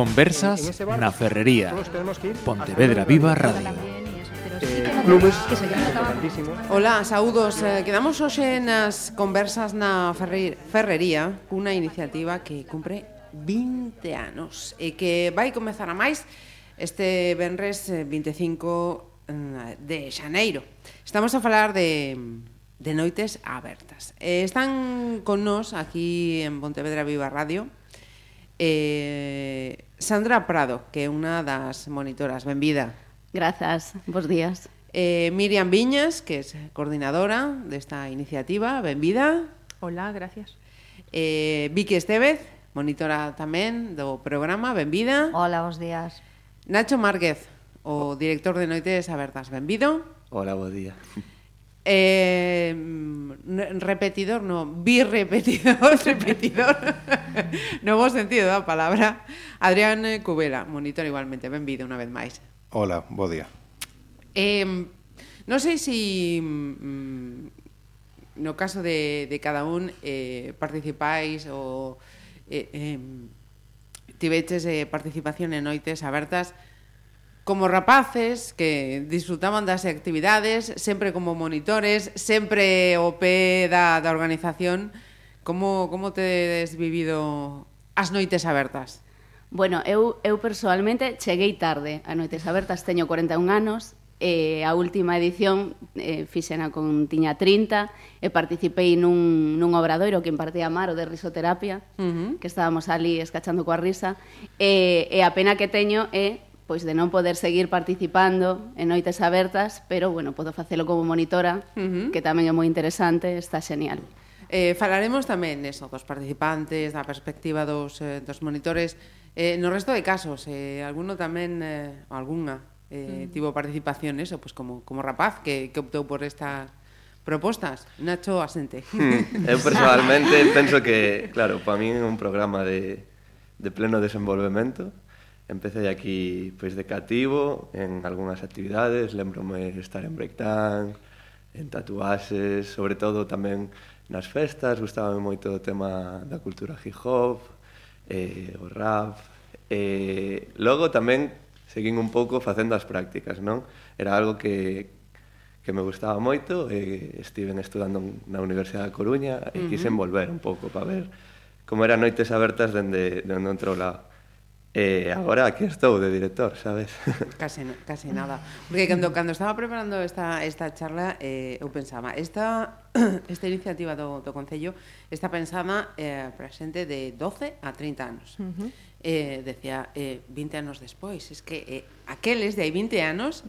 Eh, eh, Conversas na Ferrería. Pontevedra Viva Radio. Clubes Ola, saúdos. Quedamos hoxe nas Conversas na Ferrería cunha iniciativa que cumpre 20 anos e que vai comezar a máis este venres eh, 25 mm, de xaneiro. Estamos a falar de de noites abertas. Eh, están con nós aquí en Pontevedra Viva Radio eh, Sandra Prado, que é unha das monitoras. Benvida. Grazas, bons días. Eh, Miriam Viñas, que é coordinadora desta iniciativa. Benvida. Hola, gracias. Eh, Vicky Estevez, monitora tamén do programa. Benvida. Hola, bons días. Nacho Márquez, o director de Noites Abertas. Benvido. Hola, bo día. Eh, repetidor, no, birrepetidor, repetidor, no vos sentido da palabra. Adrián Cubela, monitor igualmente, benvido unha vez máis. Hola, bo día. Eh, non sei se mm, mm, no caso de, de cada un eh, participais ou eh, eh, tiveches eh, participación en noites abertas como rapaces que disfrutaban das actividades, sempre como monitores, sempre o pé da, da organización. Como, como tedes vivido as noites abertas? Bueno, eu, eu personalmente cheguei tarde a noites abertas, teño 41 anos, e a última edición eh, fixena con tiña 30 e participei nun, nun obradoiro que impartía Maro de risoterapia uh -huh. que estábamos ali escachando coa risa e, e a pena que teño é pois de non poder seguir participando en noites abertas, pero bueno, podo facelo como monitora, uh -huh. que tamén é moi interesante, está xenial. Eh, falaremos tamén eso, dos participantes, da perspectiva dos, eh, dos monitores. Eh, no resto de casos, eh, alguno tamén, eh, alguna, eh, uh -huh. tivo participación eso, pues como, como rapaz que, que optou por estas propostas. Nacho Asente. Hmm. Eu personalmente penso que, claro, para min é un programa de, de pleno desenvolvemento, Empecé aquí pois de cativo en algunhas actividades, lembrome estar en breakdance, en tatuaxes, sobre todo tamén nas festas, gustábame moito o tema da cultura hip hop, eh, o rap, eh, logo tamén seguín un pouco facendo as prácticas, non? Era algo que, que me gustaba moito, e eh, estiven estudando na Universidade da Coruña e quise envolver quixen volver un pouco para ver como eran noites abertas dende, dende outro lado. Eh, e agora aquí estou de director, sabes? Case, case nada. Porque cando, cando estaba preparando esta, esta charla, eh, eu pensaba, esta, esta iniciativa do, do Concello está pensada eh, para xente de 12 a 30 anos. Uh -huh. eh, decía, eh, 20 anos despois, es que eh, aqueles de hai 20 anos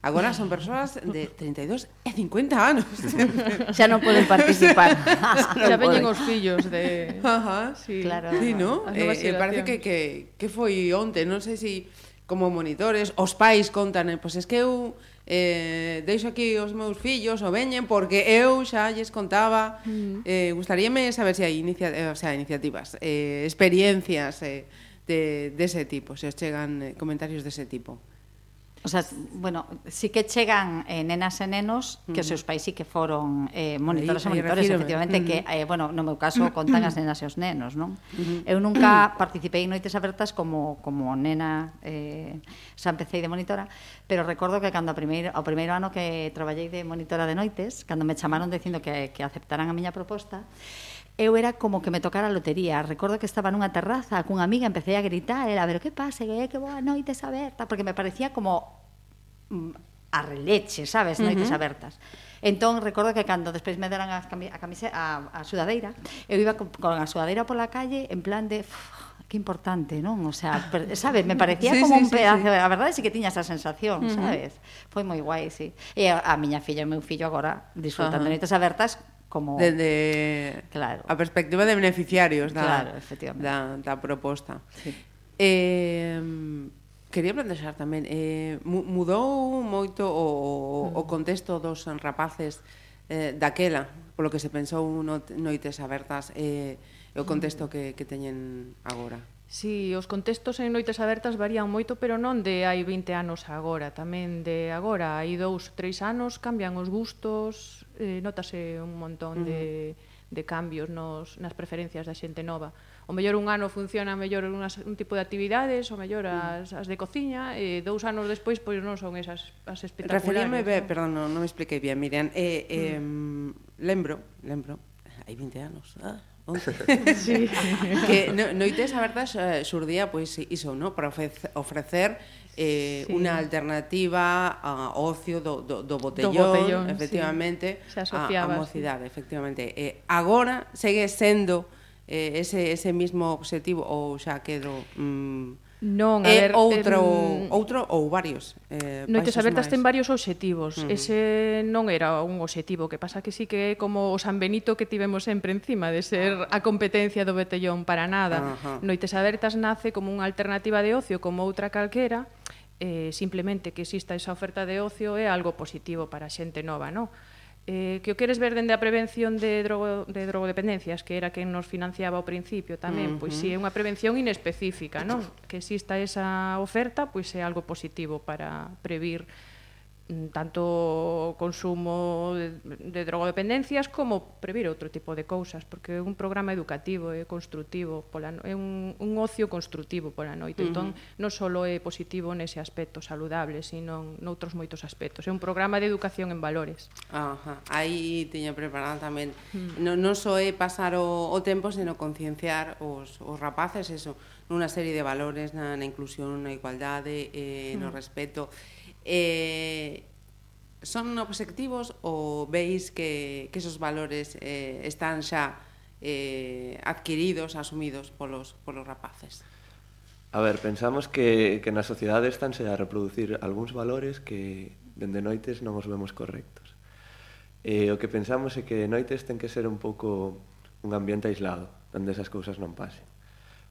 Agora son persoas de 32 e 50 anos. Xa non poden participar. Xa veñen os fillos de... Ajá, sí. Claro. Sí, no? Eh, eh, parece que, que, que foi onte, non sei se si como monitores, os pais contan, eh, pois pues es que eu eh, deixo aquí os meus fillos o veñen porque eu xa lles contaba uh -huh. eh, gustaríame saber se hai inicia, eh, o sea, iniciativas eh, experiencias eh, de, dese tipo se os chegan eh, comentarios dese tipo O sea, bueno, sí que chegan eh, nenas e nenos que os seus pais sí que foron eh, monitores e monitores, efectivamente, que, eh, bueno, no meu caso, contan as nenas e os nenos, non? Eu nunca participei en noites abertas como, como nena, eh, xa empecé de monitora, pero recordo que cando a primeiro, ao primeiro ano que traballei de monitora de noites, cando me chamaron dicindo que, que aceptaran a miña proposta, eu era como que me tocara a lotería. Recordo que estaba nunha terraza cunha amiga, empecé a gritar, era, pero que pase, que, que boa noites aberta, porque me parecía como mm, a releche, sabes, noites uh -huh. abertas. Entón, recordo que cando despois me deran a, a, camise, a, a sudadeira, eu iba con, con a sudadeira pola calle en plan de... Uff, que importante, non? O sea, per, sabes, me parecía sí, como sí, un pedazo, sí, sí. a verdade sí que tiña esa sensación, uh -huh. sabes? Foi moi guai, sí. E a, a miña filla e o meu fillo agora disfrutando uh -huh. noites abertas como desde claro. a perspectiva de beneficiarios da, claro, efectivamente. da, da proposta. Sí. Eh, quería plantexar tamén, eh, mudou moito o, o mm. contexto dos rapaces eh, daquela, polo que se pensou no, noites abertas, eh, o contexto mm. que, que teñen agora? Si, sí, os contextos en noites abertas varían moito, pero non de hai 20 anos agora, tamén de agora, hai dous, tres anos, cambian os gustos, eh, notase un montón uh -huh. de, de cambios nos, nas preferencias da xente nova. O mellor un ano funciona mellor unhas, un tipo de actividades, o mellor as, as de cociña, e dous anos despois pois non son esas as espectaculares. Referíme, ¿no? Eh, perdón, non, non me expliquei bien, Miriam, eh, eh, mm. lembro, lembro, hai 20 anos, ah, sí. que no, noites abertas eh, surdía pois iso, no, para ofrecer eh, sí. unha alternativa a ocio do, do, do, botellón, do botellón, efectivamente, sí. Se a, a mocidade, sí. efectivamente. Eh, agora segue sendo eh, ese, ese mismo obxectivo, ou xa quedo... Mm, Non, a ver, outro, eh, outro ou varios. Eh, Noites Abertas máis. ten varios obxectivos. Uh -huh. Ese non era un obxectivo, que pasa que sí que é como o San Benito que tivemos sempre encima de ser a competencia do Betellón para nada. Uh -huh. Noites Abertas nace como unha alternativa de ocio como outra calquera, eh, simplemente que exista esa oferta de ocio é algo positivo para a xente nova, non? eh, que o queres ver dende a prevención de, drogo, de drogodependencias, que era quen nos financiaba ao principio tamén, uh -huh. pois si é unha prevención inespecífica, non? Que exista esa oferta, pois é algo positivo para previr Mm, tanto consumo de, de drogodependencias como previr outro tipo de cousas, porque é un programa educativo, é construtivo, pola, é un, un ocio construtivo pola noite. Uh -huh. Entón, non só é positivo nese aspecto saludable, sino noutros moitos aspectos. É un programa de educación en valores. Ajá. Aí teño preparado tamén. Mm. Uh -huh. Non, non só é pasar o, o tempo, sino concienciar os, os rapaces, eso, nunha serie de valores, na, na inclusión, na igualdade, eh, uh -huh. no mm. respeto, Eh, son obxectivos ou veis que, que esos valores eh, están xa eh, adquiridos, asumidos polos, polos rapaces? A ver, pensamos que, que na sociedade estánse a reproducir algúns valores que dende noites non os vemos correctos. E o que pensamos é que noites ten que ser un pouco un ambiente aislado, onde esas cousas non pasen.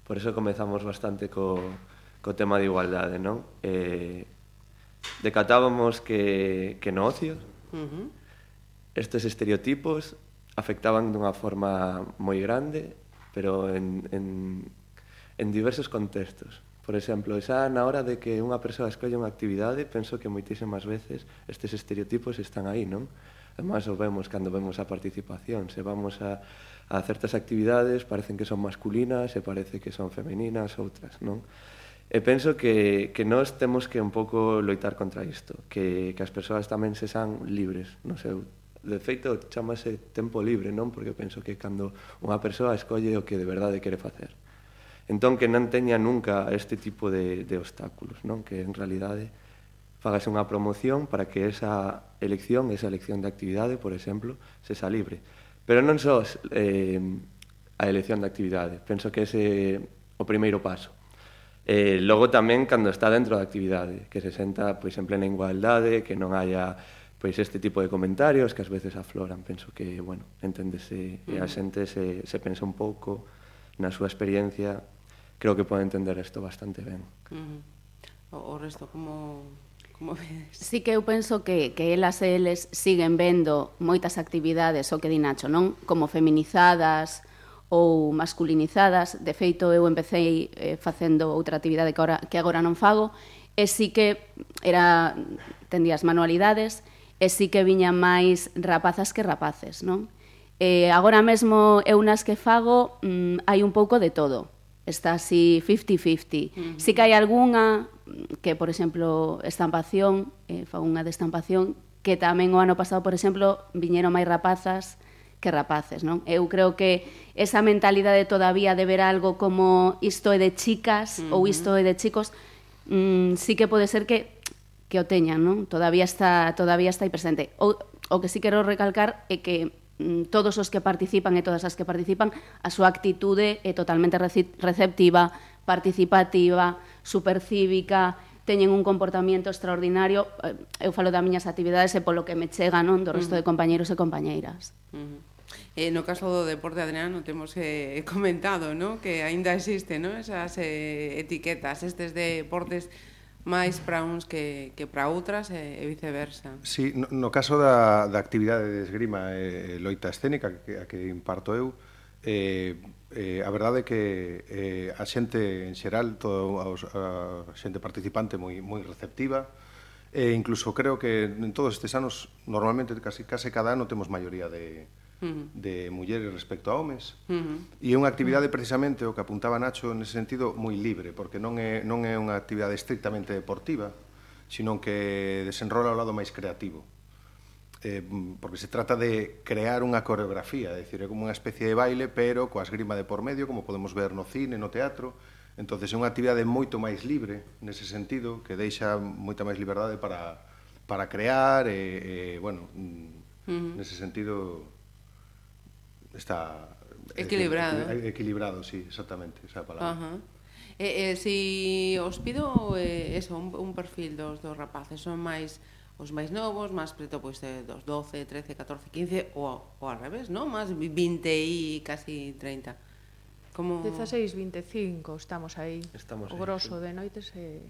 Por eso comezamos bastante co, co tema de igualdade, non? Eh, decatábamos que, que no ocio uh -huh. estes estereotipos afectaban dunha forma moi grande, pero en, en, en diversos contextos. Por exemplo, xa na hora de que unha persoa escolle unha actividade, penso que moitísimas veces estes estereotipos están aí, non? Además, o vemos cando vemos a participación. Se vamos a, a certas actividades, parecen que son masculinas, se parece que son femeninas, outras, non? E penso que, que nós temos que un pouco loitar contra isto, que, que as persoas tamén se san libres no seu de feito chamase tempo libre, non? Porque penso que cando unha persoa escolle o que de verdade quere facer. Entón que non teña nunca este tipo de, de obstáculos, non? Que en realidade fagase unha promoción para que esa elección, esa elección de actividade, por exemplo, se sa libre. Pero non só eh, a elección de actividade, penso que ese o primeiro paso Eh, logo tamén cando está dentro da actividade, que se senta pois en plena igualdade, que non haya pois este tipo de comentarios que ás veces afloran, penso que, bueno, enténdese, e a mm. xente se, se pensa un pouco na súa experiencia, creo que pode entender isto bastante ben. Uh -huh. o, o resto como como vedes? Sí que eu penso que, que elas e eles siguen vendo moitas actividades, o que di Nacho, non? Como feminizadas, ou masculinizadas. De feito, eu empecé eh, facendo outra actividade que agora, que agora non fago, e sí que era, tendía as manualidades, e sí que viñan máis rapazas que rapaces, non? Eh, agora mesmo eu nas que fago mm, hai un pouco de todo. Está así 50-50. Uh -huh. Sí que hai algunha mm, que, por exemplo, estampación, eh, fago unha de estampación, que tamén o ano pasado, por exemplo, viñeron máis rapazas que rapaces, non? Eu creo que esa mentalidade todavía de ver algo como isto é de chicas uh -huh. ou isto é de chicos, mm, sí que pode ser que que o teñan, non? Todavía está todavía está aí presente. O, o que sí quero recalcar é que mm, todos os que participan e todas as que participan, a súa actitude é totalmente receptiva, participativa, supercívica, teñen un comportamento extraordinario, eh, eu falo das miñas actividades e polo que me chega non do resto de compañeiros e compañeiras. Uh -huh. Eh, no caso do deporte, Adriano, temos eh, comentado ¿no? que aínda existe ¿no? esas eh, etiquetas, estes deportes máis para uns que, que para outras e, e viceversa. Sí, no, no caso da, da actividade de esgrima e eh, loita escénica que, a que imparto eu, eh, eh, eh, a verdade é que eh, a xente en xeral, todo a, a xente participante moi, moi receptiva, e incluso creo que en todos estes anos, normalmente casi, case cada ano temos maioría de, uh -huh. de mulleres respecto a homes uh -huh. e é unha actividade precisamente o que apuntaba Nacho nesse sentido moi libre porque non é, non é unha actividade estrictamente deportiva sino que desenrola o lado máis creativo eh, porque se trata de crear unha coreografía, é dicir, é como unha especie de baile, pero coa esgrima de por medio, como podemos ver no cine, no teatro, entonces é unha actividade moito máis libre nese sentido, que deixa moita máis liberdade para, para crear e, e bueno, mm, uh -huh. nese sentido está equilibrado. Equilibrado, sí, exactamente, esa palabra. Uh -huh. Eh, eh, si os pido eh, eso, un, un perfil dos dos rapaces, son máis os máis novos, máis preto pois eh, dos 12, 13, 14, 15 ou, ou al revés, non? Máis 20 e casi 30. Como 16, 25, estamos aí. Estamos o grosso sí. de noites e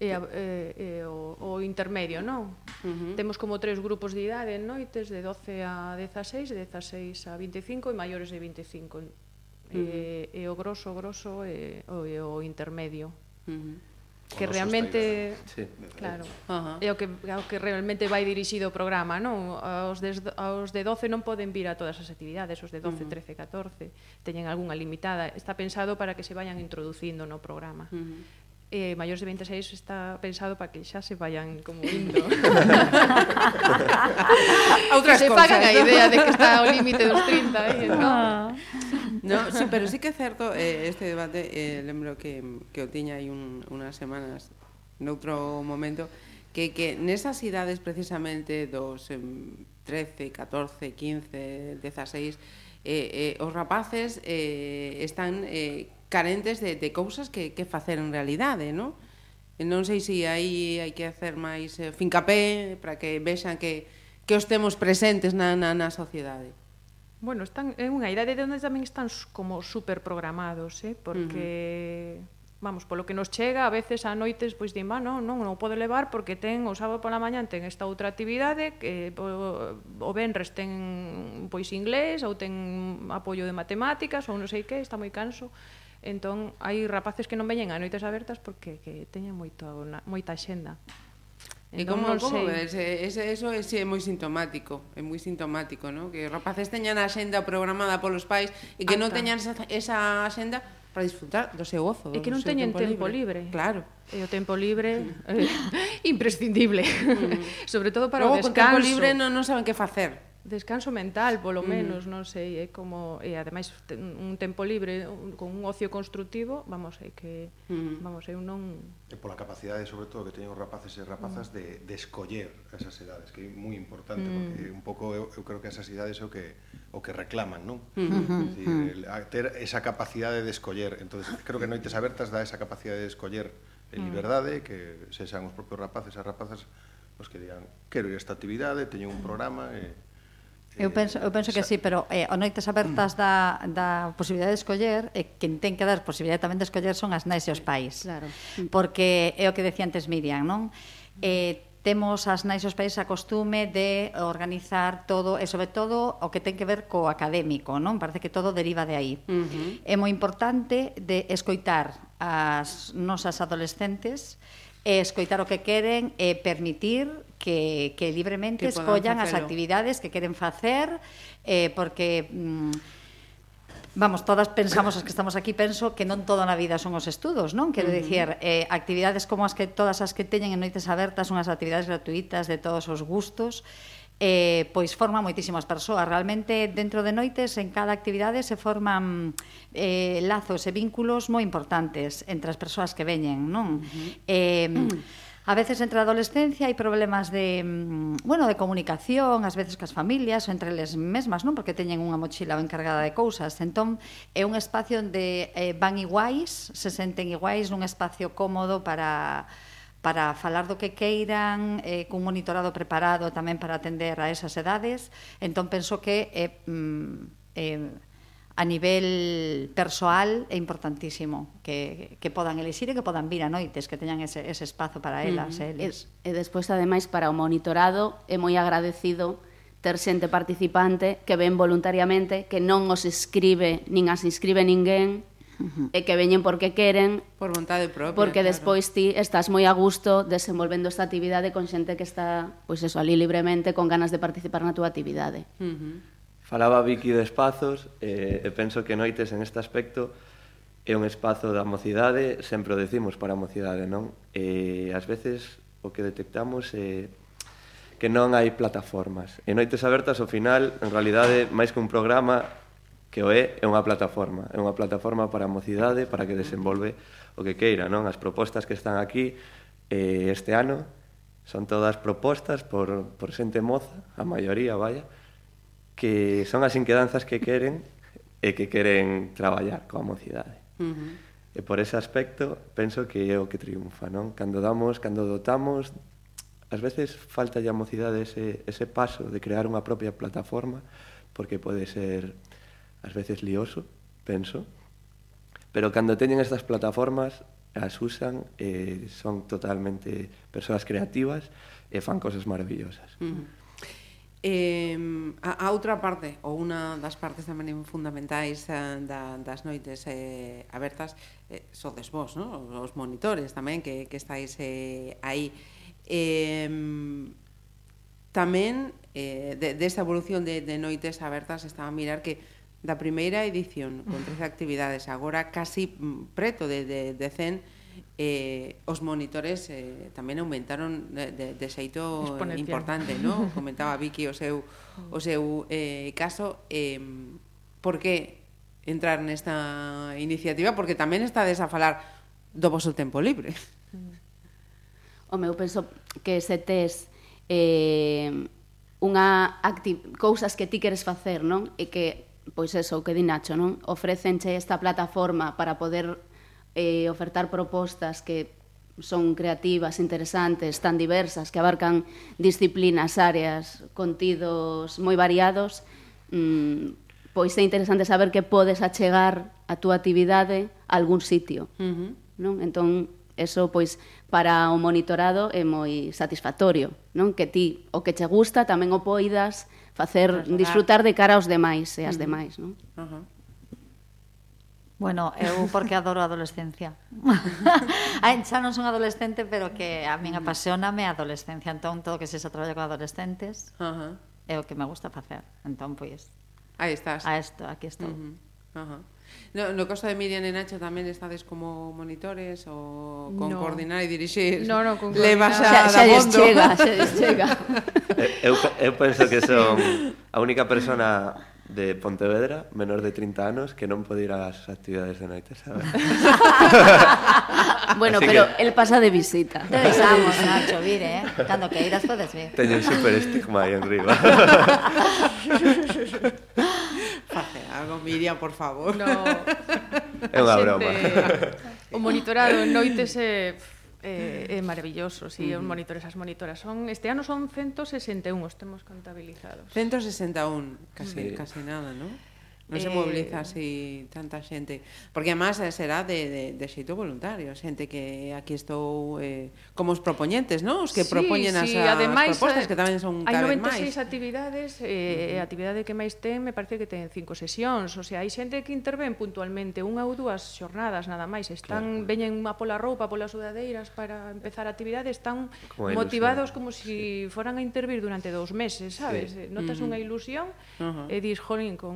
e, a, e, e o, o intermedio, non? Uh -huh. Temos como tres grupos de idade en noites de 12 a 16, de 16 a 25 e maiores de 25. Uh -huh. e, e o grosso, grosso e o, e o intermedio. Uh -huh que realmente sí. claro, uh -huh. é o que o que realmente vai dirixido o programa, non? os de, os de 12 non poden vir a todas as actividades, os de 12, uh -huh. 13, 14 teñen algunha limitada. Está pensado para que se vayan introducindo no programa. Uh -huh eh, maiores de 26 está pensado para que xa se vayan como indo. Outras que se cosas, fagan ¿no? a idea de que está ao límite dos 30 aí, eh, ¿no? Ah. no, sí, pero sí que é certo eh, este debate, eh, lembro que, que o tiña aí un, unas semanas noutro momento, que, que nesas idades precisamente dos eh, 13, 14, 15, 16, eh, eh, os rapaces eh, están eh, carentes de, de cousas que, que facer en realidade, non? E non sei se aí hai que hacer máis eh, fincapé para que vexan que, que os temos presentes na, na, na sociedade. Bueno, están, é unha idade de onde tamén están como super programados, eh? porque, uh -huh. vamos, polo que nos chega, a veces a noites, pois dima, non, non, non pode levar porque ten o sábado pola mañan ten esta outra actividade, que o, o venres ten pois inglés, ou ten apoio de matemáticas, ou non sei que, está moi canso. Entón, hai rapaces que non veñen a noites abertas porque que teñen moito, na, moita xenda. Entón, e como, non como ves? Eh, ese, eso é, é moi sintomático, é moi sintomático, ¿no? que os rapaces teñan a xenda programada polos pais e que non teñan esa, esa xenda para disfrutar do seu ozo. E que non teñen tempo, tempo libre. libre. Claro. E o tempo libre eh, imprescindible. Mm. Sobre todo para Logo, o descanso. Logo, con tempo libre non, non saben que facer descanso mental, polo menos, mm. non sei, é como e ademais un tempo libre con un ocio construtivo, vamos, é que mm. vamos, eu non e pola capacidade sobre todo que teñen os rapaces e rapazas mm. de de escoller esas edades, que é moi importante mm. porque un pouco eu, eu creo que esas idades é o que o que reclaman, non? Mm -hmm. decir, el, ter esa capacidade de escoller. Entonces, creo que Noites Abertas dá esa capacidade de escoller en mm. liberdade, que sexan os propios rapaces e rapazas os que digan, quero ir a esta actividade, teño un mm. programa e eh, Eu penso, eu penso que sí, pero eh, o noites abertas da, da posibilidade de escoller, e eh, quen ten que dar posibilidade tamén de escoller son as nais e os pais. Claro. Mm. Porque é o que decía antes Miriam, non? Eh, temos as nais e os pais a costume de organizar todo e sobre todo o que ten que ver co académico, non? Parece que todo deriva de aí. Uh -huh. É moi importante de escoitar as nosas adolescentes e escoitar o que queren e permitir que, que libremente que escollan facelo. as actividades que queren facer eh, porque mm, Vamos, todas pensamos as que estamos aquí, penso que non toda na vida son os estudos, non? Quero dicir, eh, actividades como as que todas as que teñen en noites abertas, unhas actividades gratuitas de todos os gustos, eh, pois forman moitísimas persoas. Realmente, dentro de noites, en cada actividade se forman eh, lazos e vínculos moi importantes entre as persoas que veñen, non? Uh -huh. eh, A veces entre a adolescencia hai problemas de, mm, bueno, de comunicación, ás veces cas familias, entre eles mesmas, non? Porque teñen unha mochila encargada de cousas. Entón, é un espacio onde eh, van iguais, se senten iguais, nun espacio cómodo para para falar do que queiran, eh, cun monitorado preparado tamén para atender a esas edades. Entón, penso que é, Eh, mm, eh, a nivel persoal é importantísimo que, que podan elixir e que podan vir a noites, que teñan ese, ese espazo para elas eh, uh -huh. eles. E, e despois, ademais, para o monitorado é moi agradecido ter xente participante que ven voluntariamente, que non os escribe, nin as inscribe ninguén, Uh -huh. E que veñen porque queren, por vontade propia, porque claro. despois ti estás moi a gusto desenvolvendo esta actividade con xente que está, pois eso, ali libremente con ganas de participar na túa actividade. Uh -huh. Falaba Vicky de espazos eh, e penso que Noites en este aspecto é un espazo da mocidade, sempre o decimos para a mocidade, non? E ás veces o que detectamos é que non hai plataformas. E Noites Abertas, ao final, en realidade, máis que un programa, que o é é unha plataforma, é unha plataforma para a mocidade, para que desenvolve o que queira, non? As propostas que están aquí eh, este ano son todas propostas por, por xente moza, a maioría, vaya, que son as inquedanzas que queren e que queren traballar coa mocidade. Uh -huh. E por ese aspecto penso que é o que triunfa, non? Cando damos, cando dotamos, ás veces falta a mocidade ese, ese paso de crear unha propia plataforma porque pode ser ás veces lioso, penso, pero cando teñen estas plataformas as usan e eh, son totalmente persoas creativas e fan cosas maravillosas. Uh -huh. Eh, a, a outra parte, ou unha das partes tamén fundamentais eh, da, das noites eh, abertas, eh, sodes vos, no? os monitores tamén que, que estáis eh, aí. Eh, tamén, eh, desta de, de evolución de, de noites abertas, estaba a mirar que da primeira edición con 13 actividades agora casi mm, preto de, de, de 100 eh, os monitores eh, tamén aumentaron de, de, de xeito importante no? comentaba Vicky o seu, o seu eh, caso eh, por que entrar nesta iniciativa porque tamén está a falar do vosso tempo libre O meu penso que se tes eh, unha cousas que ti queres facer non? e que pois eso, o que di Nacho, non? Ofrecenche esta plataforma para poder eh, ofertar propostas que son creativas, interesantes, tan diversas, que abarcan disciplinas, áreas, contidos moi variados, mm, pois é interesante saber que podes achegar a túa actividade a algún sitio. Uh -huh. non? Entón, eso pois para o monitorado é moi satisfactorio, non? Que ti o que che gusta tamén o poidas facer disfrutar de cara aos demais e as mm-hmm. demais, non? Uh -huh. Bueno, eu porque adoro a adolescencia. Ai, xa non son adolescente, pero que a min apasioname a adolescencia, entón todo que se xa traballo con adolescentes uh -huh. é o que me gusta facer. Entón, pois... Aí estás. A esto, aquí estou. Uh -huh. Uh -huh. No, no caso de Miriam e Nacho tamén estades como monitores ou con no. coordinar e dirixir. No, no, con Levas a xa, xa da chega, xa lles chega. eu, eu penso que son a única persona de Pontevedra, menor de 30 anos, que non pode ir ás actividades de noite, sabes? bueno, Así pero que... el pasa de visita. Te besamos, Nacho, vire, eh? Cando queiras podes vir. Teño un super estigma aí en riba. Algo Miriam, por favor. No. É unha broma. O monitorado en noites é eh, é, é maravilloso, si sí, os monitores as monitoras son este ano son 161 os temos contabilizados. 161, casi sí. casi nada, ¿no? Non eh... se mobiliza así tanta xente. Porque, además, eh, será de, de, de xeito voluntario. Xente que aquí estou eh, como os propoñentes, non? Os que sí, propoñen sí, as, ademais, as propostas, que eh, tamén son cada vez máis. Hai 96 actividades, eh, uh -huh. actividade que máis ten, me parece que ten cinco sesións. O sea, hai xente que interven puntualmente unha ou dúas xornadas, nada máis. Están, claro. veñen a pola roupa, polas sudadeiras para empezar a actividade, están como motivados como se si sí. foran a intervir durante dous meses, sabes? Sí. Eh, notas uh -huh. unha ilusión uh -huh. e dis, jolín, con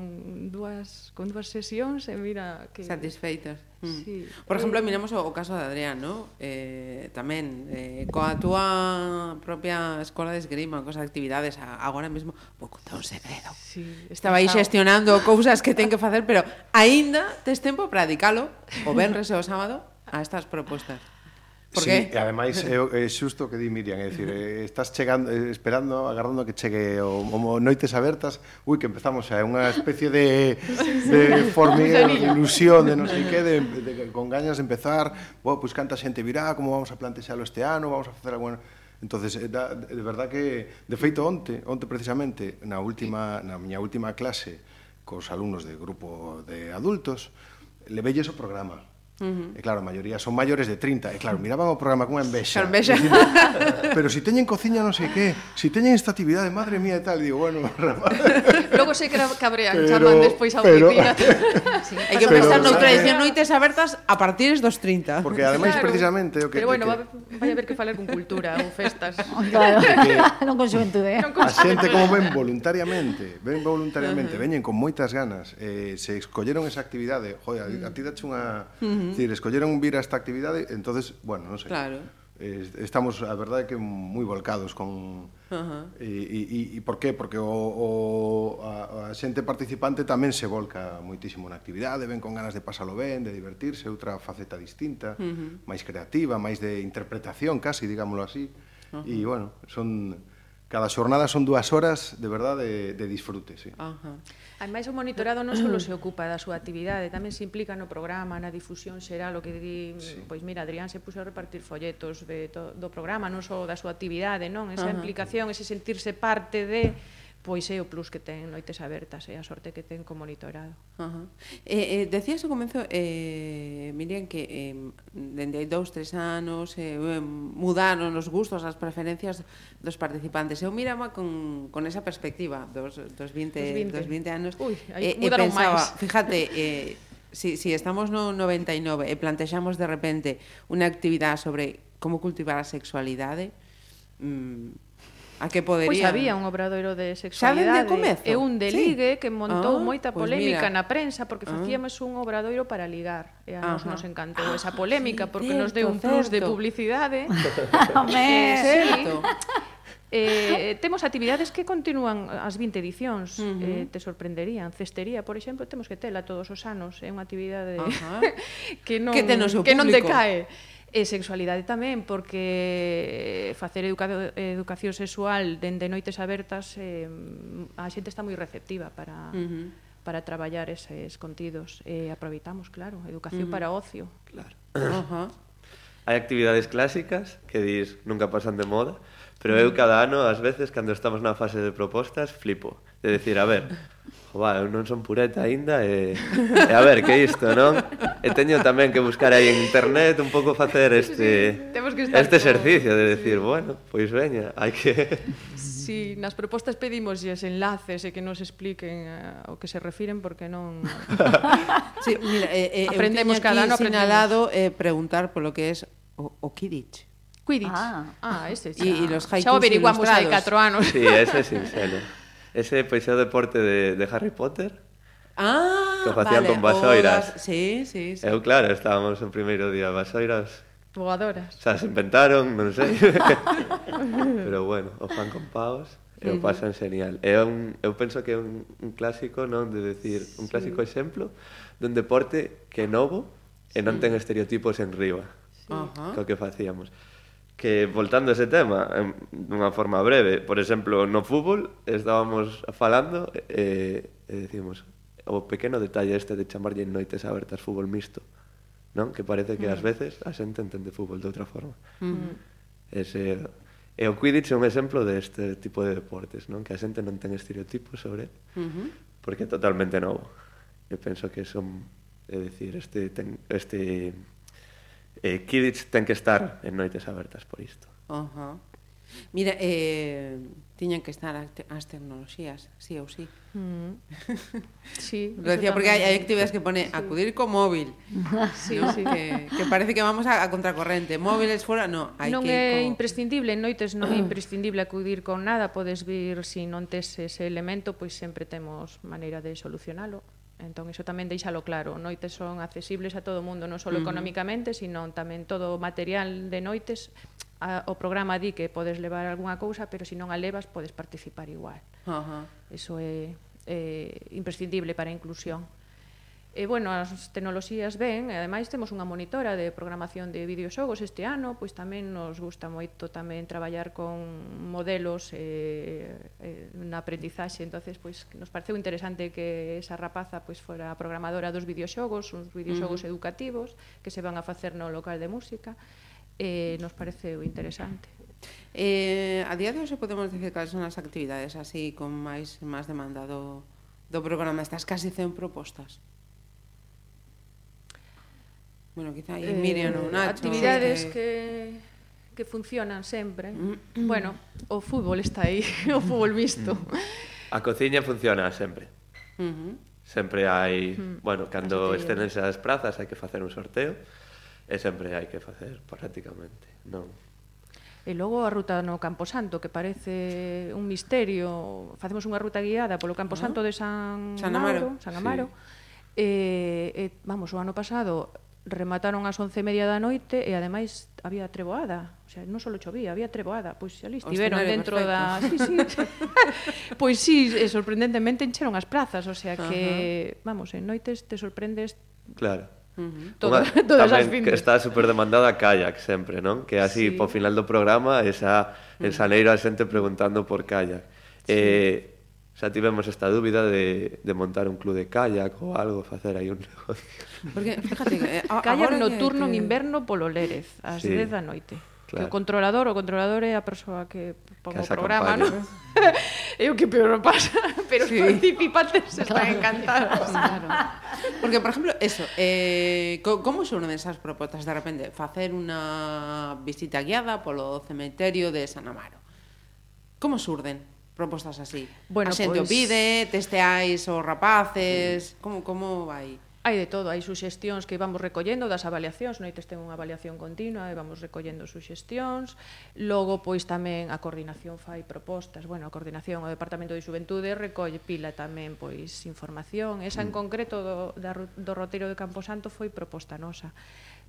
dúas dúas con dúas sesións e mira que satisfeitas. Mm. Sí. Por exemplo, eh... o, o caso de Adrián, ¿no? Eh, tamén eh, coa túa propia escola de esgrima, cos actividades agora mesmo, pois vou contar un segredo. Sí, Estaba aí xestionando cousas que ten que facer, pero aínda tes tempo para dedicalo o venres e o sábado a estas propostas. Por sí, qué? e ademais é, é eh, xusto que di Miriam, é dicir, eh, estás chegando, eh, esperando, agarrando que chegue o, o noites abertas, ui, que empezamos a unha especie de, de formiga, de ilusión, de non sei que, de, de, con gañas de empezar, bo, pois pues, canta xente virá, como vamos a plantexalo este ano, vamos a facer algo... Entonces, da, de verdad que, de feito, onte, onte precisamente, na última, na miña última clase, cos alumnos de grupo de adultos, le velles o programa. Uh -huh. E claro, a maioría son maiores de 30 E claro, miraban o programa con envexa, envexa. Dicindo, Pero si teñen cociña non sei que Si teñen esta actividade, madre mía e tal Digo, bueno, rapaz Logo sei que cabrean, pero, chaman despois a pero... sí. Hai que pensar noutra tradición noites abertas a partir dos 30 Porque ademais claro. precisamente o que, Pero bueno, que... vai haber que falar con cultura ou festas Claro, que... non con xuventude eh? A xente como ven voluntariamente Ven voluntariamente, uh -huh. veñen con moitas ganas eh, Se escolleron esa actividade Joder, a ti dache unha... Uh -huh -huh. Decir, escolleron vir a esta actividade, entonces, bueno, non sei. Claro. Eh, estamos, a verdade, que moi volcados con... Uh -huh. E, e, e por qué? Porque o, o, a, a xente participante tamén se volca moitísimo na actividade, ven con ganas de pasalo ben, de divertirse, outra faceta distinta, uh -huh. máis creativa, máis de interpretación, casi, digámoslo así. Uh -huh. E, bueno, son... Cada xornada son dúas horas, de verdade, de, de disfrute, sí. Uh -huh. Ademais, o monitorado non só se ocupa da súa actividade, tamén se implica no programa, na difusión xeral, o que di, sí. pois mira, Adrián se puxo a repartir folletos de, to, do programa, non só da súa actividade, non? Esa Ajá. implicación, ese sentirse parte de pois é o plus que ten noites abertas e a sorte que ten co monitorado. Uh -huh. eh, eh, decías ao comenzo, eh, Miriam, que eh, dende hai dous, tres anos eh, mudaron os gustos, as preferencias dos participantes. Eu miraba con, con esa perspectiva dos, dos, 20, dos 20. Dos 20 anos. Ui, aí, eh, mudaron pensaba, máis. Fíjate, eh, si, si estamos no 99 e plantexamos de repente unha actividade sobre como cultivar a sexualidade, mm, A que podería. Pois había un obradoiro de sexualidade de e un de ligue sí. que montou ah, moita pois polémica pues na prensa porque ah. facíamos un obradoiro para ligar. E a nos nos encantou ah, esa polémica sí, porque certo, nos deu un plus certo. de publicidade. Home, certo. Eh, temos actividades que continúan as 20 edicións, uh -huh. eh, te sorprenderían. Cestería, por exemplo, temos que tela todos os anos, é eh, unha actividade que non que, que non decae. E sexualidade tamén, porque facer educa educación sexual dende noites abertas eh, a xente está moi receptiva para, uh -huh. para traballar eses contidos. E eh, aproveitamos, claro, educación uh -huh. para ocio. Claro. Uh -huh. Hai actividades clásicas que dis nunca pasan de moda, pero eu cada ano, ás veces, cando estamos na fase de propostas, flipo. De decir, a ver, Jova, eu non son pureta aínda e, e a ver, que isto, non? E teño tamén que buscar aí en internet un pouco facer este sí, que este exercicio de decir, sí. bueno, pois veña, hai que... Sí, nas propostas pedimos os enlaces e que nos expliquen eh, o que se refiren porque non... sí, mira, eh, eh, aprendemos cada ano sinalado eh, preguntar polo que é o, o Kidditch. Quidditch. Ah, ah ese xa. E, e los haikus xa o averiguamos hai 4 anos. Sí, ese é sincero. Ese pois é o deporte de, de Harry Potter. Ah, que facían vale, con vasoiras. Das... Sí, sí, sí. Eu claro, estábamos o primeiro día vasoiras. Voadoras. sea, se inventaron, non sei. Pero bueno, o fan con paus e o pasan genial. É un, eu penso que é un, un clásico, non? De decir, un clásico sí. exemplo dun deporte que é novo e non ten estereotipos en riba. Sí. Co que facíamos que voltando a ese tema en dunha forma breve, por exemplo, no fútbol estábamos falando e, eh, e decimos o pequeno detalle este de chamarlle noites abertas fútbol mixto, non? Que parece que ás mm. veces a xente entende fútbol de outra forma. Mm. Ese E o Quidditch é un exemplo deste de tipo de deportes, non? Que a xente non ten estereotipos sobre ele, uh -huh. porque é totalmente novo. Eu penso que son, é dicir, este, ten, este eh, Kidditch ten que estar en noites abertas por isto. Uh -huh. Mira, eh, tiñan que estar as tecnoloxías, sí ou sí. Mm. Sí. Lo decía porque hai, hai actividades que pone acudir co móvil. Sí, ¿no? sí. Que, que parece que vamos a, a contracorrente. Móviles fora, no. Hai non que é co... imprescindible, en noites non é imprescindible acudir con nada. Podes vir, se si non tes ese elemento, pois sempre temos maneira de solucionalo. Entón, iso tamén deixalo claro. Noites son accesibles a todo o mundo, non só uh -huh. económicamente, sino tamén todo o material de noites. A, o programa di que podes levar algunha cousa, pero se non a levas, podes participar igual. Uh -huh. Eso é, é imprescindible para a inclusión. Uh E, bueno, as tecnoloxías ben, e ademais temos unha monitora de programación de videoxogos este ano, pois tamén nos gusta moito tamén traballar con modelos eh, eh, na aprendizaxe, entonces pois nos pareceu interesante que esa rapaza pois fora programadora dos videoxogos, uns videoxogos uh -huh. educativos que se van a facer no local de música, eh, nos pareceu interesante. Eh, a día de hoxe podemos dicir cales son as actividades así con máis máis demanda do, do programa? Estás casi 100 propostas. Bueno, quizá aí eh, Miriam eh, ou Nacho. Actividades que, que funcionan sempre. Mm. bueno, o fútbol está aí, o fútbol misto. Mm. A cociña funciona sempre. Uh -huh. Sempre hai, uh mm. -huh. bueno, cando esténdense as prazas hai que facer un sorteo e sempre hai que facer prácticamente, non? E logo a ruta no Camposanto, que parece un misterio. Facemos unha ruta guiada polo Camposanto ah. de San, San Amaro, San Amaro. Sí. E, e, vamos, o ano pasado remataron ás once e media da noite e ademais había treboada, o sea, non só chovía, había treboada, pois ali estiveron dentro perfecto. da... Sí, sí. pois sí, e sorprendentemente encheron as plazas, o sea que, uh -huh. vamos, en noites te sorprendes... Claro. Uh -huh. Todo, Uma, todas as findes. que está super demandada a kayak sempre, non? Que así, sí. po final do programa, esa, esa neira a xente preguntando por kayak. Sí. Eh, xa tivemos esta dúbida de, de montar un club de kayak ou algo, facer aí un negocio. Porque, fíjate, eh, a, kayak nocturno que... en inverno polo Lérez, ás sí. 10 da noite. Claro. Que o controlador, o controlador é a persoa que pon o programa, non? é o que peor pasa, pero sí. os participantes claro. están encantados. Claro. Porque, por exemplo, eso, eh, como son esas propostas de repente? Facer unha visita guiada polo cementerio de San Amaro. Como surden? propostas así? Bueno, a xente pois... o pide, testeais os rapaces, como, como vai? Hai de todo, hai suxestións que vamos recollendo das avaliacións, noites ten unha avaliación continua e vamos recollendo suxestións. Logo, pois tamén a coordinación fai propostas. Bueno, a coordinación o Departamento de Xuventude recolle pila tamén pois información. Esa en mm. concreto do, da, do roteiro de Camposanto foi proposta nosa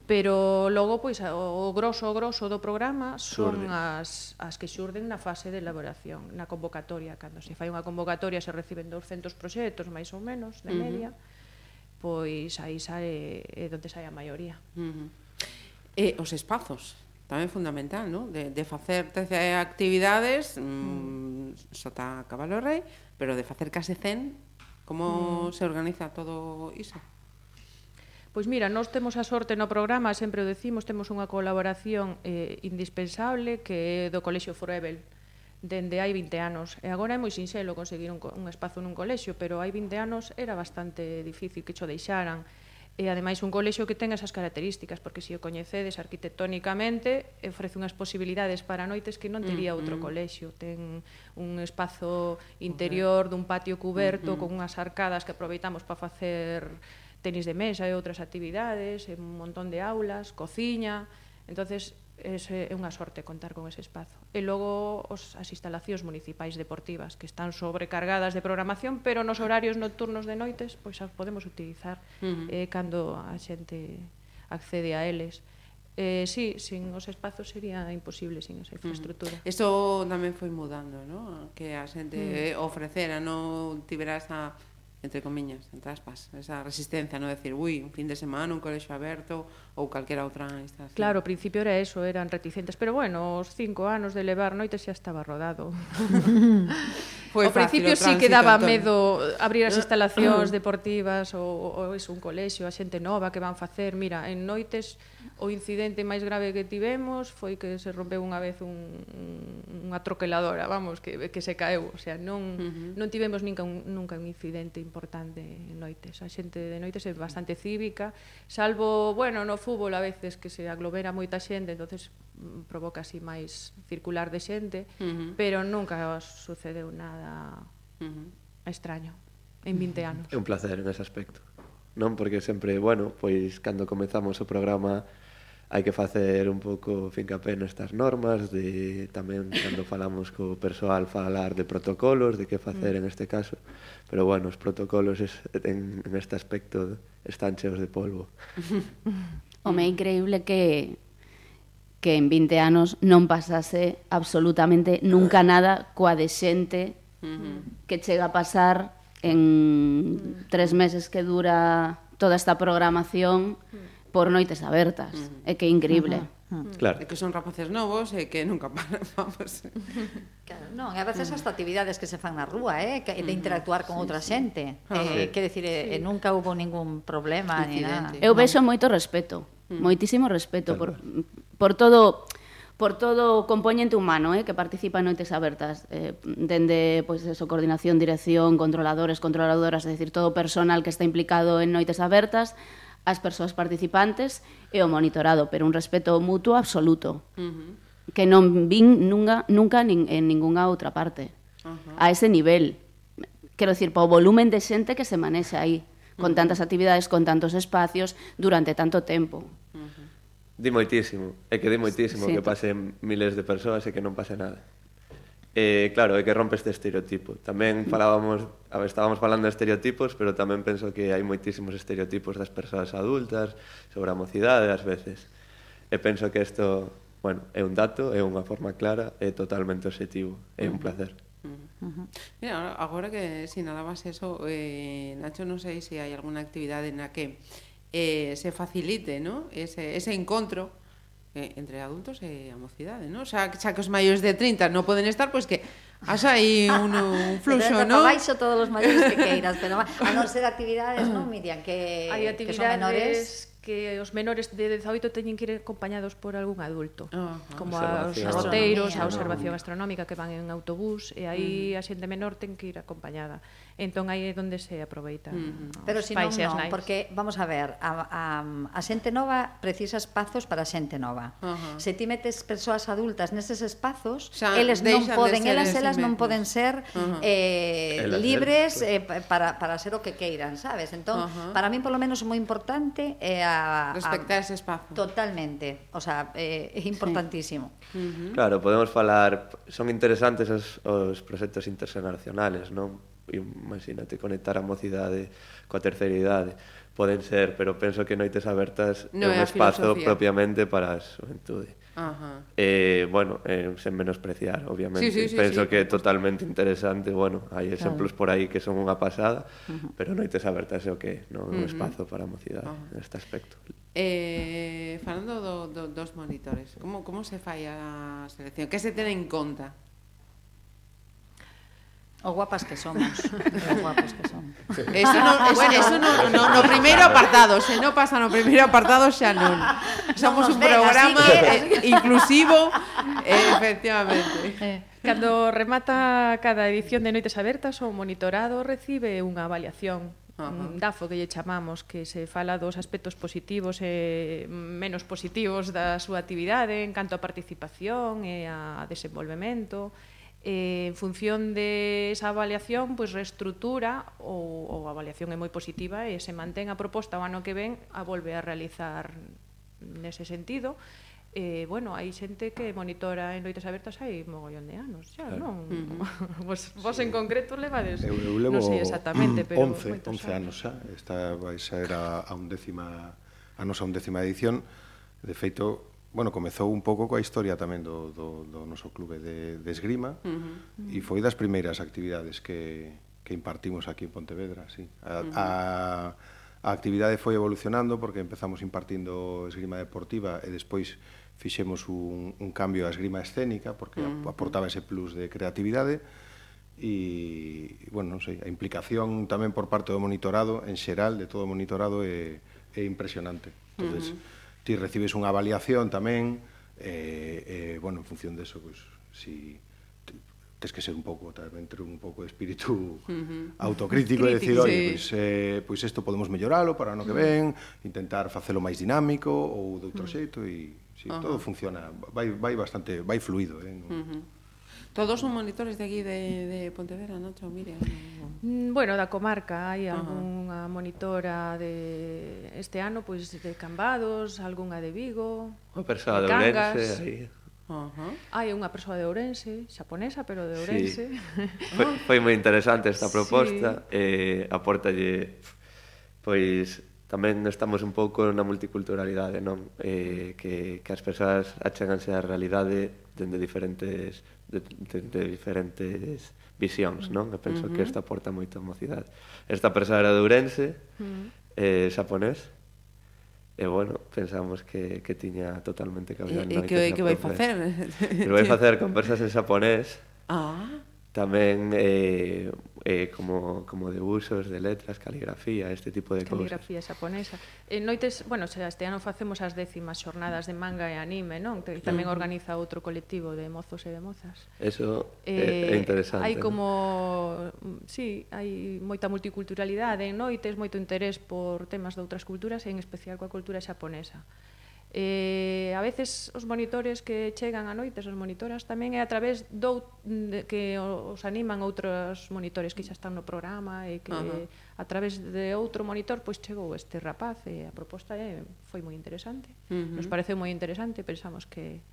pero logo pois o grosso o grosso do programa son Surde. as as que xurden na fase de elaboración, na convocatoria, cando se fai unha convocatoria se reciben 200 proxectos máis ou menos de media, uh -huh. pois aí sae é onde sae a maioría. Uh -huh. E os espazos tamén fundamental, non? De, de facer 13 actividades, mm. mm. sota cabalo rei, pero de facer case 100, como mm. se organiza todo iso? Pois mira, nós temos a sorte no programa, sempre o decimos, temos unha colaboración eh, indispensable que é do Colexio Forever, dende hai 20 anos. E agora é moi sinxelo conseguir un, un espazo nun colexio, pero hai 20 anos era bastante difícil que cho deixaran. E ademais un colexio que ten esas características, porque se o coñecedes arquitectónicamente, ofrece unhas posibilidades para noites que non mm, tería outro mm. colexio. Ten un espazo interior dun patio cuberto mm -hmm. con unhas arcadas que aproveitamos para facer tenis de mesa e outras actividades, e un montón de aulas, cociña, entonces eh, é unha sorte contar con ese espazo. E logo os, as instalacións municipais deportivas que están sobrecargadas de programación, pero nos horarios nocturnos de noites pois as podemos utilizar uh -huh. eh, cando a xente accede a eles. Eh, sí, sin os espazos sería imposible sin esa infraestructura. Mm. Eso tamén foi mudando, ¿no? Que a xente mm. ofrecera, non tivera esa entre comiñas, entre aspas, esa resistencia, no decir, ui, un fin de semana, un colexo aberto ou calquera outra instalación. Claro, ao principio era eso, eran reticentes, pero bueno, os cinco anos de levar noites xa estaba rodado. Foi ao principio sí que daba medo abrir as eh, instalacións deportivas ou, ou, ou iso, un colexio, a xente nova que van facer, mira, en noites O incidente máis grave que tivemos foi que se rompeu unha vez un, unha troqueladora, vamos, que, que se caeu. O sea, non, uh -huh. non tivemos nunca un, nunca un incidente importante en noites. A xente de noites é bastante cívica, salvo, bueno, no fútbol a veces que se aglomera moita xente, entonces mm, provoca así máis circular de xente, uh -huh. pero nunca sucedeu nada uh -huh. extraño en 20 anos. É un placer en ese aspecto non? Porque sempre, bueno, pois cando comezamos o programa hai que facer un pouco fincapé nestas normas de tamén cando falamos co persoal falar de protocolos, de que facer mm. en este caso. Pero bueno, os protocolos es, en, en este aspecto están cheos de polvo. Home, é increíble que que en 20 anos non pasase absolutamente nunca nada coa de xente que chega a pasar en tres meses que dura toda esta programación. Mm por noites abertas. Mm. É que é increíble. Uh -huh. Mm. Claro. É que son rapaces novos e que nunca paran, vamos. Claro, non, e a veces hasta actividades que se fan na rúa, eh, que, de mm. interactuar con sí, outra sí. xente. Ah, eh, sí. que decir, sí. eh, nunca hubo ningún problema ni nada. Eu vexo moito respeto, mm. moitísimo respeto claro. por por todo por todo o compoñente humano eh, que participa en noites abertas eh, dende pois, pues, eso, coordinación, dirección, controladores, controladoras, é dicir, todo o personal que está implicado en noites abertas as persoas participantes e o monitorado, pero un respeto mutuo absoluto. Uh -huh. Que non vin nunca, nunca nin, en ningunha outra parte. Uh -huh. A ese nivel. Quero dicir, po volumen de xente que se manexa aí, con tantas actividades, con tantos espacios, durante tanto tempo. Uh -huh. Di moitísimo, é que di moitísimo sí, que pasen miles de persoas e que non pase nada. Eh, claro, é que rompe este estereotipo. Tamén falábamos, a ver, estábamos falando de estereotipos, pero tamén penso que hai moitísimos estereotipos das persoas adultas, sobre a mocidade ás veces. E penso que isto, bueno, é un dato, é unha forma clara, é totalmente objetivo, é un placer. Uh -huh. Mira, agora que sinalabas eso, eh, Nacho, non sei se hai alguna actividade na que eh, se facilite ¿no? ese, ese encontro entre adultos e a mocidade, non? Xa, xa que os maiores de 30 non poden estar, pois que asa aí un, un fluxo, non? baixo todos os maiores que queiras, pero a non ser actividades, non, mm. Miriam, que, Hai actividades que son menores que os menores de 18 teñen que ir acompañados por algún adulto, uh -huh. como aos roteiros, a observación astronómica que van en autobús, e aí uh -huh. a xente menor ten que ir acompañada. Entón aí é onde se aproveita. Mm-hmm. Uh -huh. Pero se non, non, porque vamos a ver, a, a, a xente nova precisa espazos para xente nova. Uh -huh. Se ti metes persoas adultas neses espazos, xa, eles non poden, elas elas non poden ser uh -huh. eh, elas, libres elas, eh, para, para ser o que queiran, sabes? Entón, uh -huh. para mí polo menos moi importante é eh, a Respectar a, ese espazo. Totalmente, o sea, eh, é importantísimo. Sí. Uh -huh. Claro, podemos falar, son interesantes os, os proxectos internacionales, non? Imagínate conectar a mocidade coa terceira idade poden ser, pero penso que noites abertas no é un espazo filosofía. propiamente para a xuventude. Ajá. Eh, bueno, eh, sen menospreciar, obviamente. Sí, sí, sí, Penso sí, que é totalmente interesante, bueno, hai exemplos claro. por aí que son unha pasada, uh -huh. pero noites abertas é o que non é un espazo para a mocidade uh -huh. neste aspecto. Eh, falando do, do, dos monitores, como, como se fai a selección? Que se ten en conta? O guapas que somos. o guapos que somos. Eso no, eso, eso no, no, no primeiro apartado, se non pasa no primeiro apartado xa non. Somos un programa eh, inclusivo, eh, efectivamente. Eh. Cando remata cada edición de Noites Abertas, o monitorado recibe unha avaliación Uh -huh. DAFO que lle chamamos que se fala dos aspectos positivos e menos positivos da súa actividade en canto a participación e a desenvolvemento eh, en función de esa avaliación, pois pues, reestrutura ou, ou a avaliación é moi positiva e se mantén a proposta o ano que ven a volver a realizar nese sentido. Eh, bueno, hai xente que monitora en loitas abertas hai mogollón de anos, xa, claro. non? Mm. Vos, vos sí. en concreto levades, eu, eu levo non sei exactamente, pero 11, 11 anos. anos xa, esta vai ser a, a undécima a nosa undécima edición. De feito, bueno, comezou un pouco coa historia tamén do, do, do noso clube de, de esgrima uh -huh, uh -huh. e foi das primeiras actividades que, que impartimos aquí en Pontevedra, sí. A, uh -huh. a, a actividade foi evolucionando porque empezamos impartindo esgrima deportiva e despois fixemos un, un cambio a esgrima escénica porque uh -huh. aportaba ese plus de creatividade e, bueno, non sei, a implicación tamén por parte do monitorado en xeral, de todo o monitorado é, é impresionante. Entonces, uh -huh ti recibes unha avaliación tamén, e, eh, eh, bueno, en función deso, pois, pues, si tens que ser un pouco tamén ter un pouco de espírito uh -huh. autocrítico e decir, oye, sí. pois eh, pois isto podemos melloralo para ano que ven, intentar facelo máis dinámico ou de outro uh -huh. xeito e si uh -huh. todo funciona, vai vai bastante, vai fluido, eh. Non... Uh -huh. Todos son monitores de aquí de, de Pontevedra, Nacho, Miriam? Mm, bueno, da comarca, hai algunha monitora de este ano, pois pues, de Cambados, algunha de Vigo, Unha persoa de, de Ourense, aí. Uh -huh. Hai unha persoa de Ourense, xaponesa, pero de Ourense. Sí. foi, foi moi interesante esta proposta, sí. eh, aportalle pois tamén estamos un pouco na multiculturalidade, non? Eh, que, que as persoas achéganse á realidade dende diferentes de, de, de diferentes visións, non? Eu penso uh -huh. que esta aporta moita mocidade. Esta persoa era de Ourense, uh mm. -huh. eh, xaponés, E bueno, pensamos que, que tiña totalmente cabida. hablar. E, e que, que vai facer? Que vai facer conversas en xaponés. Ah tamén eh, eh, como, como de usos de letras, caligrafía, este tipo de caligrafía cousas. Caligrafía xaponesa. En noites, bueno, xa este ano facemos as décimas xornadas de manga e anime, non? Que tamén mm. organiza outro colectivo de mozos e de mozas. Eso eh, eh é interesante. Hai como, ¿no? sí, hai moita multiculturalidade en noites, moito interés por temas de outras culturas, en especial coa cultura xaponesa. Eh, a veces os monitores que chegan a noites, as monitoras tamén é a través do de, que os animan outros monitores que xa están no programa e que uh -huh. a través de outro monitor pois chegou este rapaz e a proposta é, foi moi interesante. Uh -huh. Nos pareceu moi interesante, pensamos que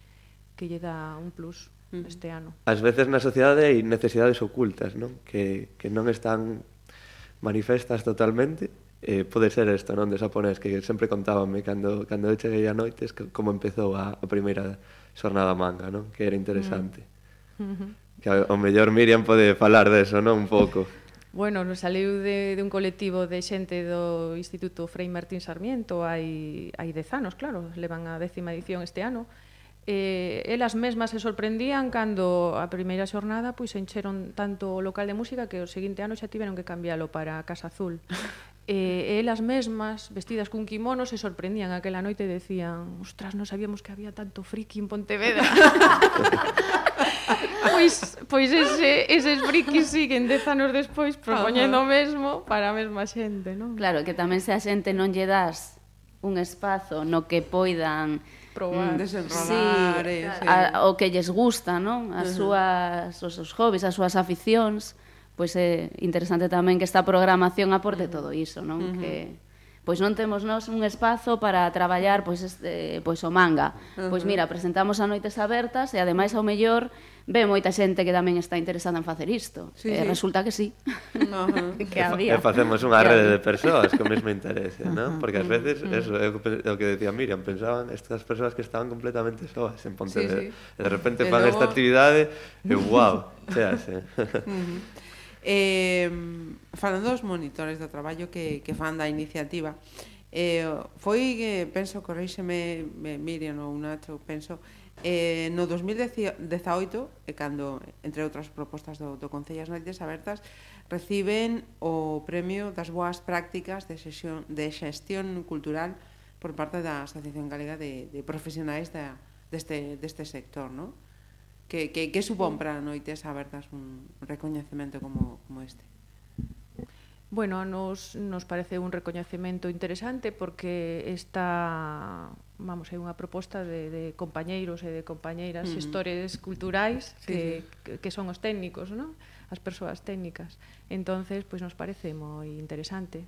que lle dá un plus uh -huh. este ano. Ás veces na sociedade hai necesidades ocultas, non? Que que non están manifestas totalmente eh, pode ser isto, non, de Saponés, que sempre contábanme cando, cando eu cheguei a noites que, como empezou a, a primeira xornada manga, non, que era interesante. Mm. Que ao, mellor Miriam pode falar deso, non, un pouco. Bueno, nos saliu de, de un colectivo de xente do Instituto Frei Martín Sarmiento hai, hai dez anos, claro, levan a décima edición este ano, eh, elas mesmas se sorprendían cando a primeira xornada pois encheron tanto o local de música que o seguinte ano xa tiveron que cambiálo para a Casa Azul. E, elas mesmas, vestidas cun kimono, se sorprendían aquela noite e decían «Ostras, non sabíamos que había tanto friki en Pontevedra». pois, pois ese, eses frikis siguen dez anos despois propoñendo o mesmo para a mesma xente, non? Claro, que tamén se a xente non lle das un espazo no que poidan probar, mm, desenrolar, sí, eh, sí. A, o que lles gusta, non? As uh -huh. súas os seus hobbies, as súas aficións, pois é eh, interesante tamén que esta programación aporte todo iso, non? Uh -huh. Que pois non temos nós un espazo para traballar pois este, pois o manga. Uh -huh. Pois mira, presentamos a noites abertas e ademais ao mellor ve moita xente que tamén está interesada en facer isto. Sí, e sí. resulta que sí. Uh -huh. que había. E facemos unha rede de persoas co mesmo interese, non? Porque ás veces uh -huh. eso é o que decía Miriam, pensaban estas persoas que estaban completamente soas en Pontevedra. Sí, sí. E de repente fan esta actividade e wow, xa Uh -huh. Eh, falando dos monitores do traballo que, que fan da iniciativa, eh, foi, eh, penso, corríxeme Miriam ou Nacho, penso, eh, no 2018, eh, cando, entre outras propostas do, do Concello as Noites Abertas, reciben o premio das boas prácticas de, sesión, de xestión cultural por parte da Asociación Galega de, de Profesionais da, deste, deste sector, non? que, que, que supón para noites abertas un recoñecemento como, como este? Bueno, nos, nos parece un recoñecemento interesante porque esta vamos, é unha proposta de, de compañeiros e de compañeiras uh -huh. culturais que, sí. que son os técnicos, non? as persoas técnicas. Entonces, pois pues, nos parece moi interesante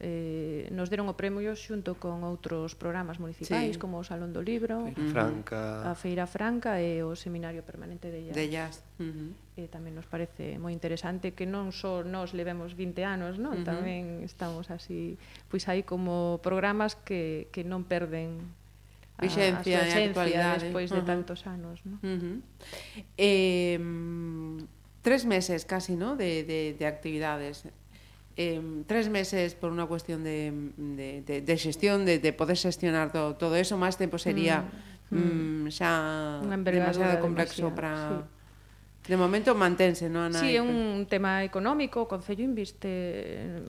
eh, nos deron o premio xunto con outros programas municipais sí. como o Salón do Libro, Feira Franca. a Feira Franca e o Seminario Permanente de Jazz. De Jazz. Uh -huh. E tamén nos parece moi interesante que non só nós levemos 20 anos, non? Uh -huh. Tamén estamos así, pois hai como programas que, que non perden a, Vixencia, a súa esencia despois uh -huh. de tantos anos, non? Uh -huh. Eh, tres meses casi, ¿no? De, de, de actividades eh, tres meses por unha cuestión de, de, de, de xestión, de, de poder xestionar todo, todo eso, máis tempo sería mm. Mm, mm xa demasiado complexo para... Sí. De momento mantense, non, Ana? Sí, é un tema económico. O Concello inviste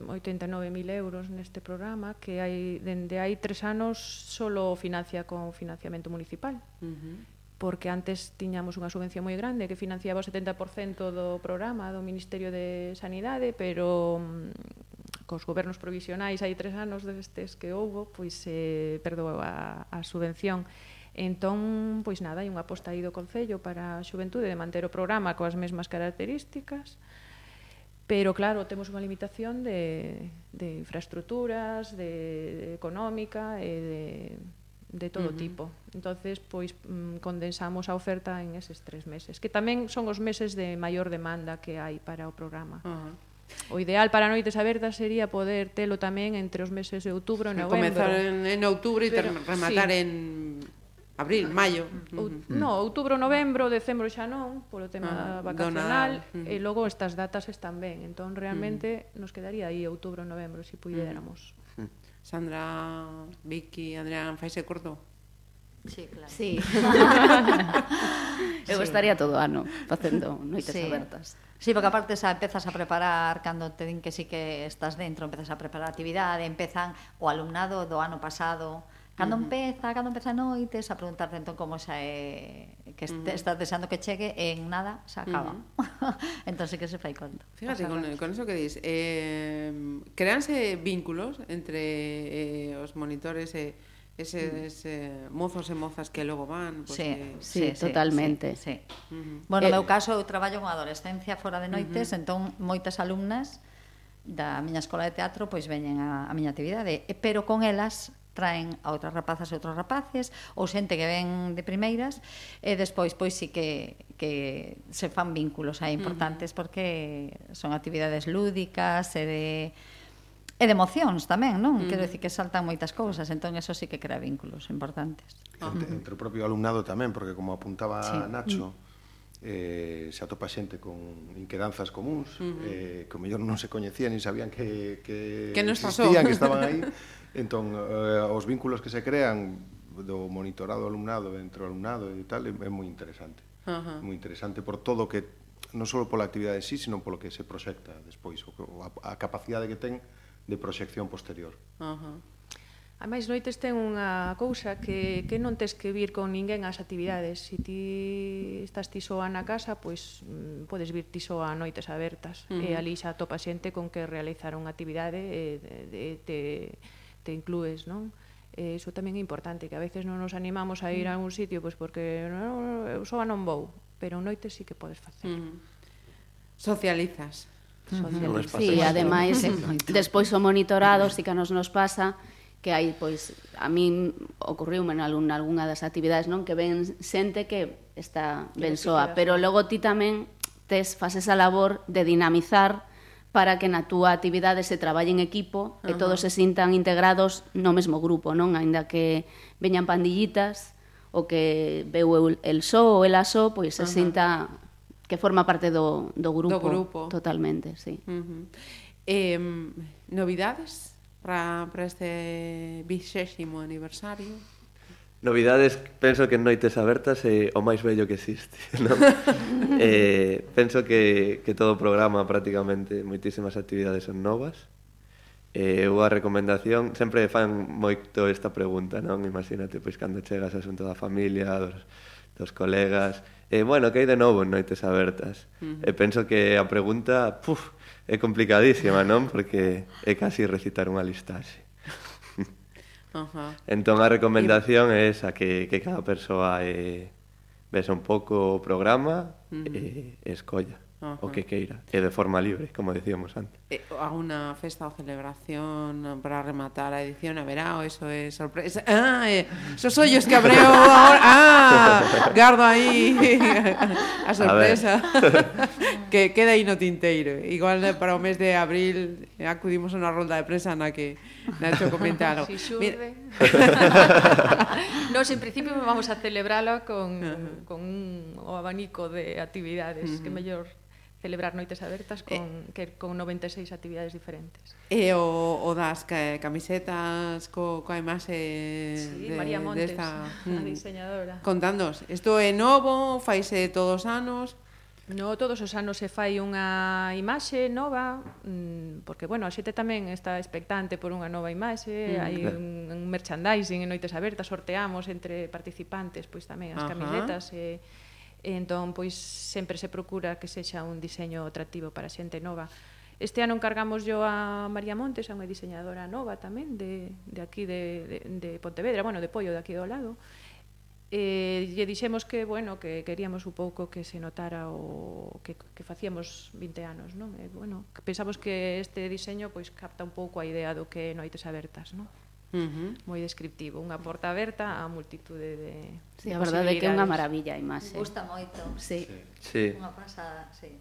89.000 euros neste programa que hai dende hai tres anos solo financia con financiamento municipal. Uh -huh porque antes tiñamos unha subvención moi grande que financiaba o 70% do programa do Ministerio de Sanidade, pero mm, cos gobernos provisionais hai tres anos destes que houbo, pois eh, perdoou a, a subvención. Entón, pois nada, hai unha aposta aí do Concello para a xuventude de manter o programa coas mesmas características, pero claro, temos unha limitación de, de infraestructuras, de, de económica e de, de todo uh -huh. tipo. Entonces, pois mm, condensamos a oferta en eses tres meses, que tamén son os meses de maior demanda que hai para o programa. Uh -huh. O ideal para noites abertas sería poder telo tamén entre os meses de outubro e novembro. Comezar en, en outubro e rematar sí. en abril, maio. Ou, mm. no, outubro, novembro, decembro xa non, polo tema ah, vacacional, e logo estas datas están ben. Entón, realmente, mm. nos quedaría aí outubro, novembro, se si puidéramos. Mm. Sandra, Vicky, Adrián, faise corto? Sí, claro. Sí. Eu estaría todo ah, ano facendo noites sí. abertas. Sí, porque aparte xa empezas a preparar cando te din que sí que estás dentro, empezas a preparar actividade, empezan o alumnado do ano pasado, Cando uh -huh. empeza, cando empeza a noite, a preguntarte entón como xa é que este, uh -huh. estás deseando que chegue e en nada se acaba. Uh -huh. entón sí que se fai conto. Fíjate con, con eso que dis, eh, creanse vínculos entre eh, os monitores e eh, ese, mm. ese mozos e mozas que logo van, pues, sí, eh... sí, sí, totalmente. Sí, sí. Uh -huh. Bueno, eh. no eh... meu caso eu traballo con adolescencia fora de noites, uh -huh. entón moitas alumnas da miña escola de teatro pois veñen a, a miña actividade, pero con elas traen a outras rapazas e outros rapaces, ou xente que ven de primeiras, e despois pois sí que, que se fan vínculos aí importantes uh -huh. porque son actividades lúdicas e de e de emocións tamén, non? Mm. Uh -huh. Quero dicir que saltan moitas cousas, entón eso sí que crea vínculos importantes. Entre, uh -huh. entre o propio alumnado tamén, porque como apuntaba sí. Nacho, mm. eh, se atopa xente con inquedanzas comuns, uh -huh. eh, que o mellor non se coñecían nin sabían que, que, que existían, que estaban aí, Entón, eh, os vínculos que se crean do monitorado alumnado entre o alumnado e tal é, é moi interesante. Uh -huh. Moi interesante por todo o que non só pola actividade en sí, sino polo que se proxecta despois, o, a, a capacidade que ten de proxección posterior. Uh -huh. A máis noites ten unha cousa que, que non tes que vir con ninguén ás actividades. Se si ti estás ti soa na casa, pois mm, podes vir ti soa a noites abertas. Uh -huh. E ali xa topa xente con que realizar unha actividade e, de, de, te te inclúes, non? E eh, iso tamén é importante, que a veces non nos animamos a ir a mm. un sitio pois porque non, eu soa non vou, pero noite sí que podes facer. Mm. Socializas. Socializas. Sí, ademais, despois o monitorado, si que nos nos pasa, que hai, pois, a min ocorriume en algún, algunha das actividades, non? Que ven xente que está ben soa, pero logo ti tamén tes, fases a labor de dinamizar para que na túa actividade se traballe en equipo uh -huh. e todos se sintan integrados no mesmo grupo, non? Ainda que veñan pandillitas, o que veu el, el só so, ou el só, pois se uh -huh. sinta que forma parte do, do grupo. Do grupo. Totalmente, sí. Uh -huh. eh, novidades para este vixésimo aniversario? Novidades, penso que en Noites Abertas é o máis bello que existe. Non? eh, penso que, que todo o programa prácticamente, moitísimas actividades son novas. Eh, unha a recomendación, sempre fan moito esta pregunta, non? Imagínate, pois cando chegas asunto da familia, dos, dos colegas, eh, bueno, que hai de novo en Noites Abertas? Uh -huh. E eh, penso que a pregunta, puf, é complicadísima, non? Porque é casi recitar unha listaxe. Ajá. Entón a recomendación é esa que, que cada persoa eh, vese un pouco o programa uh -huh. e eh, escolla. Ajá. o que queira, e de forma libre, como decíamos antes. Eh, a unha festa ou celebración para rematar a edición haberá, o eso é sorpresa. Ah, eh, esos ollos que abreu ahora. Ah, gardo aí a sorpresa. A que queda aí no tinteiro. Igual eh, para o mes de abril eh, acudimos a unha ronda de prensa na que Nacho comenta algo. Si xurde. Nos, en principio, vamos a celebralo con, uh -huh. con un o abanico de actividades uh -huh. que mellor celebrar noites abertas con, eh, que, con 96 actividades diferentes. E o, o das camisetas co, coa imaxe sí, de, María Montes, desta, mm, a diseñadora. Contándonos, isto é novo, faise todos os anos? No, todos os anos se fai unha imaxe nova, mm, porque, bueno, a xente tamén está expectante por unha nova imaxe, mm, hai claro. un, un merchandising en Noites Abertas, sorteamos entre participantes, pois tamén as Ajá. camisetas, e, e entón, pois, sempre se procura que sexa un diseño atractivo para xente nova. Este ano encargamos yo a María Montes, a unha diseñadora nova tamén de, de aquí de, de, de Pontevedra, bueno, de Pollo de aquí do lado, eh, lle dixemos que, bueno, que queríamos un pouco que se notara o que, que facíamos 20 anos, non? E, bueno, pensamos que este diseño pois capta un pouco a idea do que noites abertas, non? Uh -huh. moi descriptivo, unha porta aberta a multitude de Sí, a verdade é que é unha maravilla a imaxe. Gusta moito. Sí. sí. Unha pasada, sí.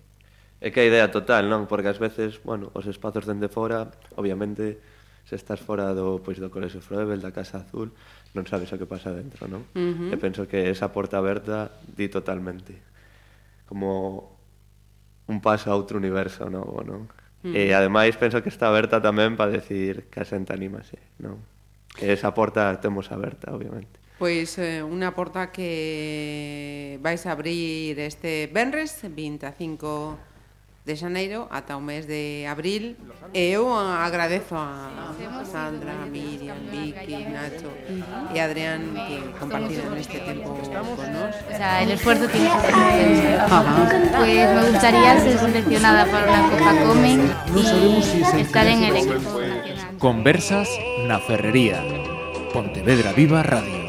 É que a idea total, non? Porque ás veces, bueno, os espazos dende fora, obviamente, se estás fora do, pois, do Colexo Froebel, da Casa Azul, non sabes o que pasa dentro, non? Uh -huh. E penso que esa porta aberta di totalmente. Como un paso a outro universo novo, non? Uh -huh. E eh, ademais penso que está aberta tamén para decir que a xente anímase, non? Que esa porta temos aberta, obviamente. Pois eh, unha porta que vais a abrir este Benres 25 de xaneiro ata o mes de abril e eu agradezo a, Sandra, a Miriam, Vicky, Nacho e Adrián que compartiron este tempo con nos. O sea, el esfuerzo tiene que ser Pues me gustaría ser seleccionada para una Copa Comen y estar en el equipo nacional. Conversas na Ferrería. Pontevedra Viva Radio.